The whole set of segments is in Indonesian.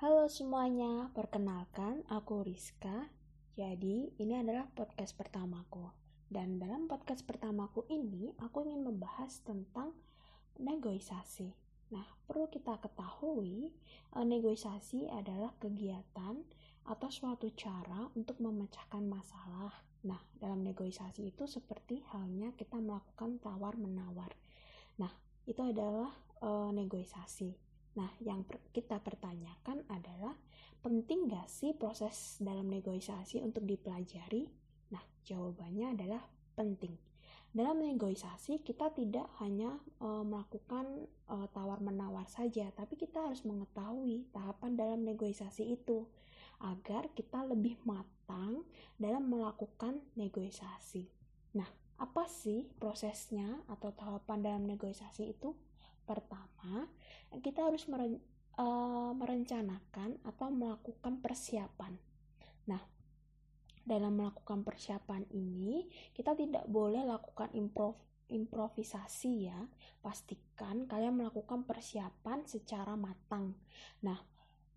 Halo semuanya, perkenalkan aku Rizka. Jadi, ini adalah podcast pertamaku. Dan dalam podcast pertamaku ini, aku ingin membahas tentang negosiasi. Nah, perlu kita ketahui, eh, negosiasi adalah kegiatan atau suatu cara untuk memecahkan masalah. Nah, dalam negosiasi itu seperti halnya kita melakukan tawar-menawar. Nah, itu adalah uh, negosiasi. Nah, yang per kita pertanyakan adalah penting gak sih proses dalam negosiasi untuk dipelajari? Nah, jawabannya adalah penting. Dalam negosiasi kita tidak hanya e, melakukan e, tawar-menawar saja, tapi kita harus mengetahui tahapan dalam negosiasi itu agar kita lebih matang dalam melakukan negosiasi. Nah, apa sih prosesnya atau tahapan dalam negosiasi itu? Pertama, kita harus meren, uh, merencanakan atau melakukan persiapan. Nah, dalam melakukan persiapan ini, kita tidak boleh lakukan improv improvisasi ya. Pastikan kalian melakukan persiapan secara matang. Nah,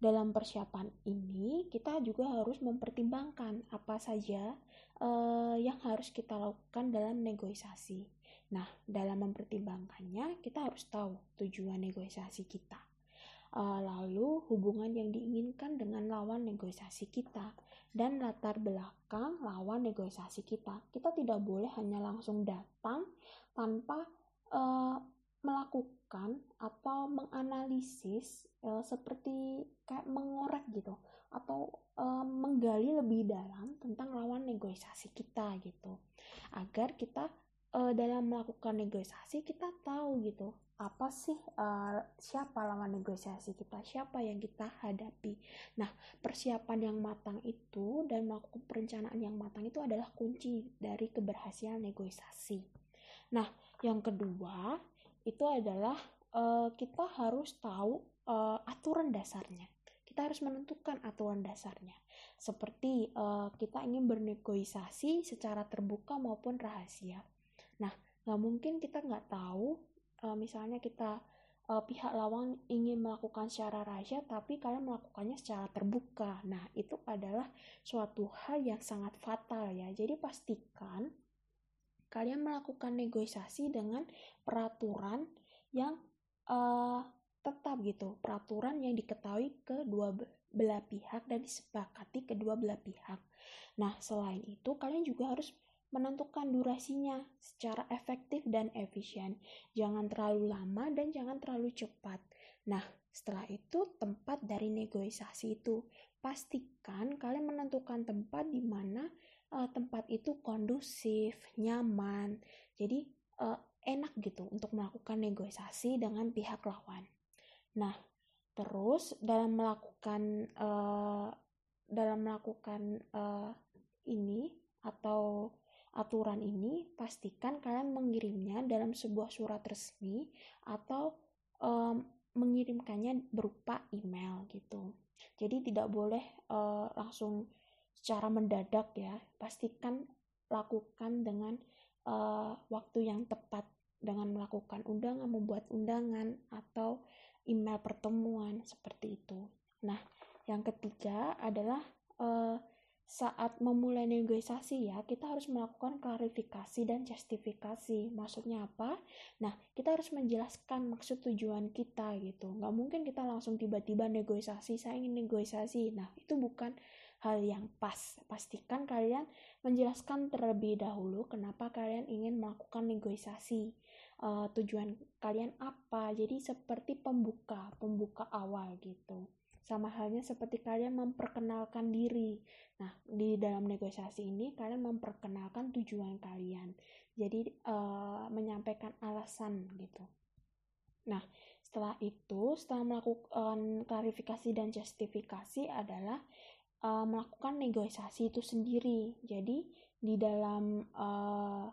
dalam persiapan ini kita juga harus mempertimbangkan apa saja uh, yang harus kita lakukan dalam negosiasi. Nah, dalam mempertimbangkannya, kita harus tahu tujuan negosiasi kita. Uh, lalu, hubungan yang diinginkan dengan lawan negosiasi kita dan latar belakang lawan negosiasi kita. Kita tidak boleh hanya langsung datang tanpa uh, melakukan atau menganalisis uh, seperti kayak mengorek gitu atau uh, menggali lebih dalam tentang lawan negosiasi kita gitu agar kita melakukan negosiasi kita tahu gitu. Apa sih uh, siapa lawan negosiasi kita? Siapa yang kita hadapi? Nah persiapan yang matang itu dan melakukan perencanaan yang matang itu adalah kunci dari keberhasilan negosiasi. Nah yang kedua itu adalah uh, kita harus tahu uh, aturan dasarnya. Kita harus menentukan aturan dasarnya. Seperti uh, kita ingin bernegosiasi secara terbuka maupun rahasia. Nah, nggak mungkin kita nggak tahu, uh, misalnya kita uh, pihak lawan ingin melakukan secara rahasia, tapi kalian melakukannya secara terbuka. Nah, itu adalah suatu hal yang sangat fatal ya. Jadi pastikan kalian melakukan negosiasi dengan peraturan yang uh, tetap gitu, peraturan yang diketahui kedua belah pihak dan disepakati kedua belah pihak. Nah, selain itu kalian juga harus menentukan durasinya secara efektif dan efisien. Jangan terlalu lama dan jangan terlalu cepat. Nah, setelah itu tempat dari negosiasi itu. Pastikan kalian menentukan tempat di mana uh, tempat itu kondusif, nyaman. Jadi uh, enak gitu untuk melakukan negosiasi dengan pihak lawan. Nah, terus dalam melakukan uh, dalam melakukan uh, ini atau aturan ini, pastikan kalian mengirimnya dalam sebuah surat resmi atau um, mengirimkannya berupa email gitu. Jadi tidak boleh uh, langsung secara mendadak ya. Pastikan lakukan dengan uh, waktu yang tepat dengan melakukan undangan, membuat undangan atau email pertemuan seperti itu. Nah, yang ketiga adalah uh, saat memulai negosiasi ya, kita harus melakukan klarifikasi dan justifikasi. Maksudnya apa? Nah, kita harus menjelaskan maksud tujuan kita gitu. Nggak mungkin kita langsung tiba-tiba negosiasi, saya ingin negosiasi. Nah, itu bukan hal yang pas. Pastikan kalian menjelaskan terlebih dahulu kenapa kalian ingin melakukan negosiasi. Uh, tujuan kalian apa? Jadi seperti pembuka, pembuka awal gitu sama halnya seperti kalian memperkenalkan diri. Nah, di dalam negosiasi ini kalian memperkenalkan tujuan kalian. Jadi uh, menyampaikan alasan gitu. Nah, setelah itu, setelah melakukan klarifikasi dan justifikasi adalah uh, melakukan negosiasi itu sendiri. Jadi di dalam uh,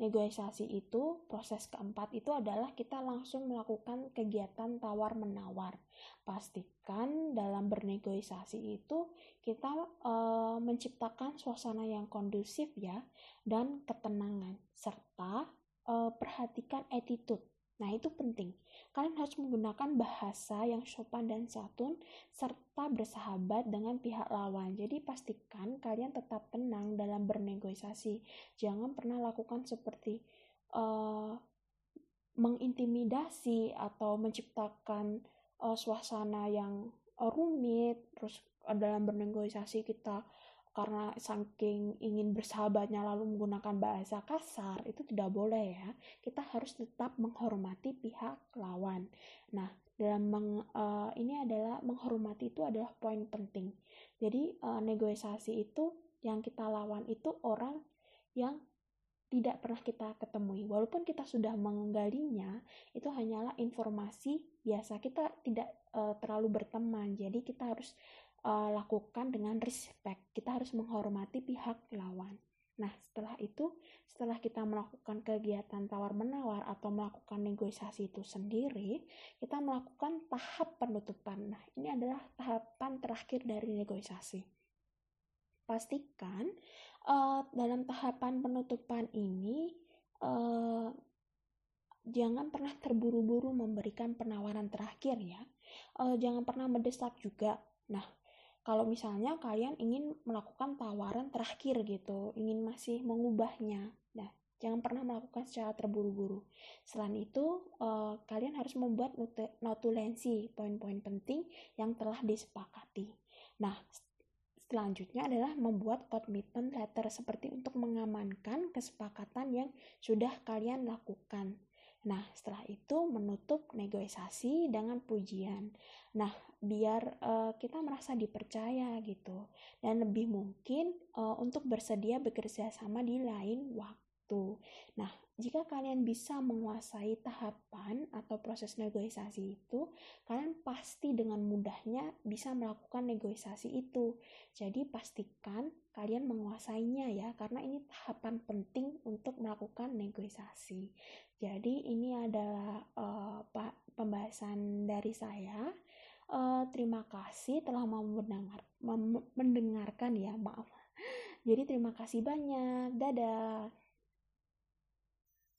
negosiasi itu, proses keempat itu adalah kita langsung melakukan kegiatan tawar-menawar. Pastikan dalam bernegosiasi itu kita e, menciptakan suasana yang kondusif ya dan ketenangan serta e, perhatikan attitude. Nah, itu penting. Kalian harus menggunakan bahasa yang sopan dan santun serta bersahabat dengan pihak lawan. Jadi, pastikan kalian tetap tenang dalam bernegosiasi. Jangan pernah lakukan seperti uh, mengintimidasi atau menciptakan uh, suasana yang uh, rumit. Terus dalam bernegosiasi kita karena saking ingin bersahabatnya lalu menggunakan bahasa kasar itu tidak boleh ya. Kita harus tetap menghormati pihak lawan. Nah dalam meng, uh, ini adalah menghormati itu adalah poin penting. Jadi uh, negosiasi itu yang kita lawan itu orang yang tidak pernah kita ketemui. Walaupun kita sudah menggalinya itu hanyalah informasi biasa. Kita tidak uh, terlalu berteman. Jadi kita harus uh, lakukan dengan respect. Kita harus menghormati pihak lawan. Nah, setelah itu, setelah kita melakukan kegiatan tawar-menawar atau melakukan negosiasi itu sendiri, kita melakukan tahap penutupan. Nah, ini adalah tahapan terakhir dari negosiasi. Pastikan uh, dalam tahapan penutupan ini uh, jangan pernah terburu-buru memberikan penawaran terakhir ya. Uh, jangan pernah mendesak juga. Nah, kalau misalnya kalian ingin melakukan tawaran terakhir gitu, ingin masih mengubahnya. Nah, jangan pernah melakukan secara terburu-buru. Selain itu, eh, kalian harus membuat notulensi poin-poin penting yang telah disepakati. Nah, selanjutnya adalah membuat commitment letter seperti untuk mengamankan kesepakatan yang sudah kalian lakukan. Nah, setelah itu menutup negosiasi dengan pujian. Nah, biar uh, kita merasa dipercaya gitu dan lebih mungkin uh, untuk bersedia bekerja sama di lain waktu. Nah, jika kalian bisa menguasai tahapan atau proses negosiasi itu, kalian pasti dengan mudahnya bisa melakukan negosiasi itu. Jadi pastikan kalian menguasainya ya, karena ini tahapan penting untuk melakukan negosiasi. Jadi ini adalah uh, pembahasan dari saya. Uh, terima kasih telah mau mendengar, mendengarkan ya, maaf. Jadi terima kasih banyak. Dadah.